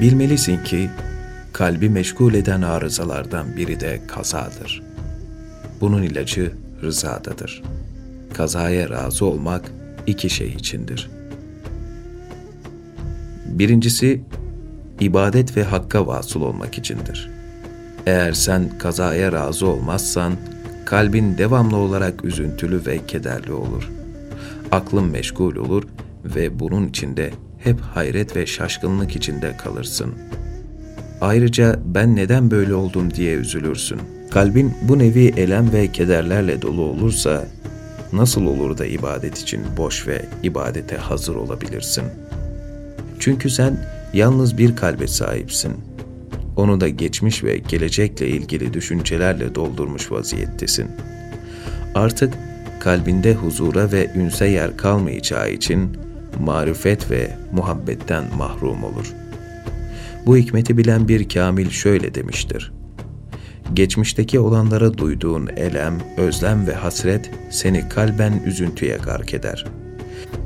Bilmelisin ki kalbi meşgul eden arızalardan biri de kazadır. Bunun ilacı rızadadır. Kazaya razı olmak iki şey içindir. Birincisi, ibadet ve hakka vasıl olmak içindir. Eğer sen kazaya razı olmazsan, kalbin devamlı olarak üzüntülü ve kederli olur. Aklın meşgul olur ve bunun içinde hep hayret ve şaşkınlık içinde kalırsın. Ayrıca ben neden böyle oldum diye üzülürsün. Kalbin bu nevi elem ve kederlerle dolu olursa nasıl olur da ibadet için boş ve ibadete hazır olabilirsin? Çünkü sen yalnız bir kalbe sahipsin. Onu da geçmiş ve gelecekle ilgili düşüncelerle doldurmuş vaziyettesin. Artık kalbinde huzura ve ünse yer kalmayacağı için marifet ve muhabbetten mahrum olur. Bu hikmeti bilen bir kamil şöyle demiştir. Geçmişteki olanlara duyduğun elem, özlem ve hasret seni kalben üzüntüye gark eder.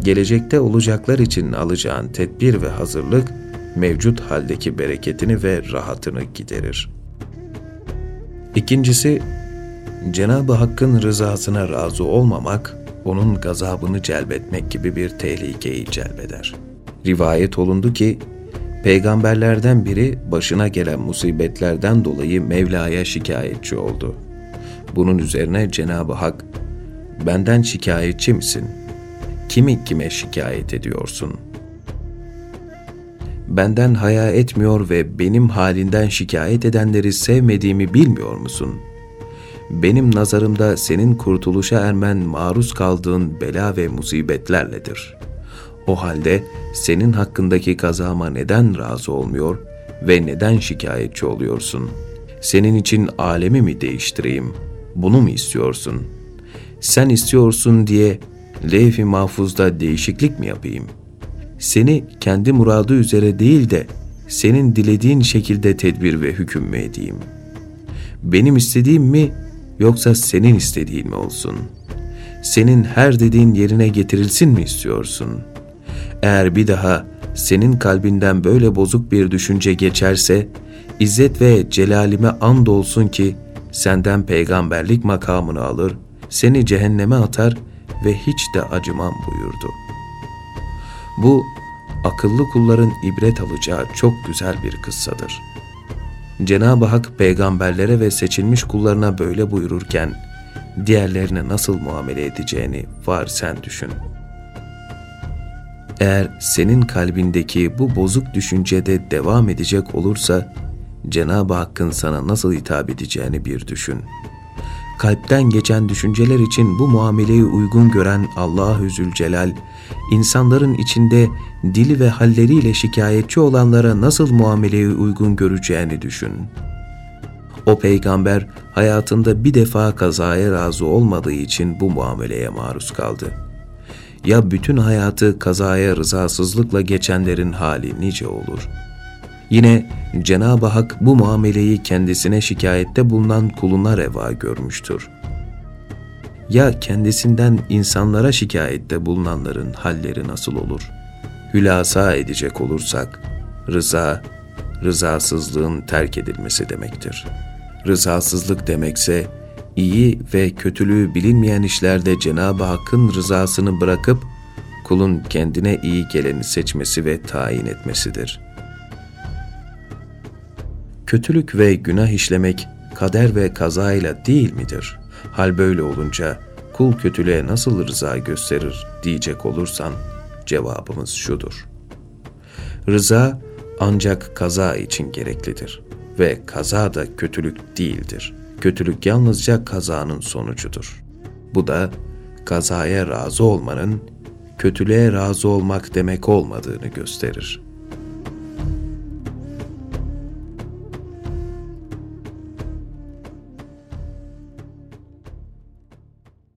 Gelecekte olacaklar için alacağın tedbir ve hazırlık, mevcut haldeki bereketini ve rahatını giderir. İkincisi, Cenab-ı Hakk'ın rızasına razı olmamak, onun gazabını celbetmek gibi bir tehlikeyi celbeder. Rivayet olundu ki, peygamberlerden biri başına gelen musibetlerden dolayı Mevla'ya şikayetçi oldu. Bunun üzerine Cenab-ı Hak, benden şikayetçi misin? Kimi kime şikayet ediyorsun? Benden haya etmiyor ve benim halinden şikayet edenleri sevmediğimi bilmiyor musun?'' Benim nazarımda senin kurtuluşa ermen maruz kaldığın bela ve musibetlerledir. O halde senin hakkındaki kazama neden razı olmuyor ve neden şikayetçi oluyorsun? Senin için alemi mi değiştireyim? Bunu mu istiyorsun? Sen istiyorsun diye levh-i mahfuzda değişiklik mi yapayım? Seni kendi muradı üzere değil de senin dilediğin şekilde tedbir ve hüküm mü edeyim? Benim istediğim mi yoksa senin istediğin mi olsun? Senin her dediğin yerine getirilsin mi istiyorsun? Eğer bir daha senin kalbinden böyle bozuk bir düşünce geçerse, İzzet ve celalime and olsun ki senden peygamberlik makamını alır, seni cehenneme atar ve hiç de acımam buyurdu. Bu, akıllı kulların ibret alacağı çok güzel bir kıssadır.'' Cenab-ı Hak peygamberlere ve seçilmiş kullarına böyle buyururken diğerlerine nasıl muamele edeceğini var sen düşün. Eğer senin kalbindeki bu bozuk düşüncede devam edecek olursa Cenab-ı Hakk'ın sana nasıl hitap edeceğini bir düşün. Kalpten geçen düşünceler için bu muameleyi uygun gören Allahü Zülcelal insanların içinde dili ve halleriyle şikayetçi olanlara nasıl muameleyi uygun göreceğini düşün. O peygamber hayatında bir defa kazaya razı olmadığı için bu muameleye maruz kaldı. Ya bütün hayatı kazaya rızasızlıkla geçenlerin hali nice olur? Yine Cenab-ı Hak bu muameleyi kendisine şikayette bulunan kuluna reva görmüştür.'' ya kendisinden insanlara şikayette bulunanların halleri nasıl olur? Hülasa edecek olursak, rıza, rızasızlığın terk edilmesi demektir. Rızasızlık demekse, iyi ve kötülüğü bilinmeyen işlerde Cenab-ı Hakk'ın rızasını bırakıp, kulun kendine iyi geleni seçmesi ve tayin etmesidir. Kötülük ve günah işlemek kader ve kazayla değil midir?'' Hal böyle olunca kul kötülüğe nasıl rıza gösterir diyecek olursan cevabımız şudur. Rıza ancak kaza için gereklidir ve kaza da kötülük değildir. Kötülük yalnızca kazanın sonucudur. Bu da kazaya razı olmanın kötülüğe razı olmak demek olmadığını gösterir.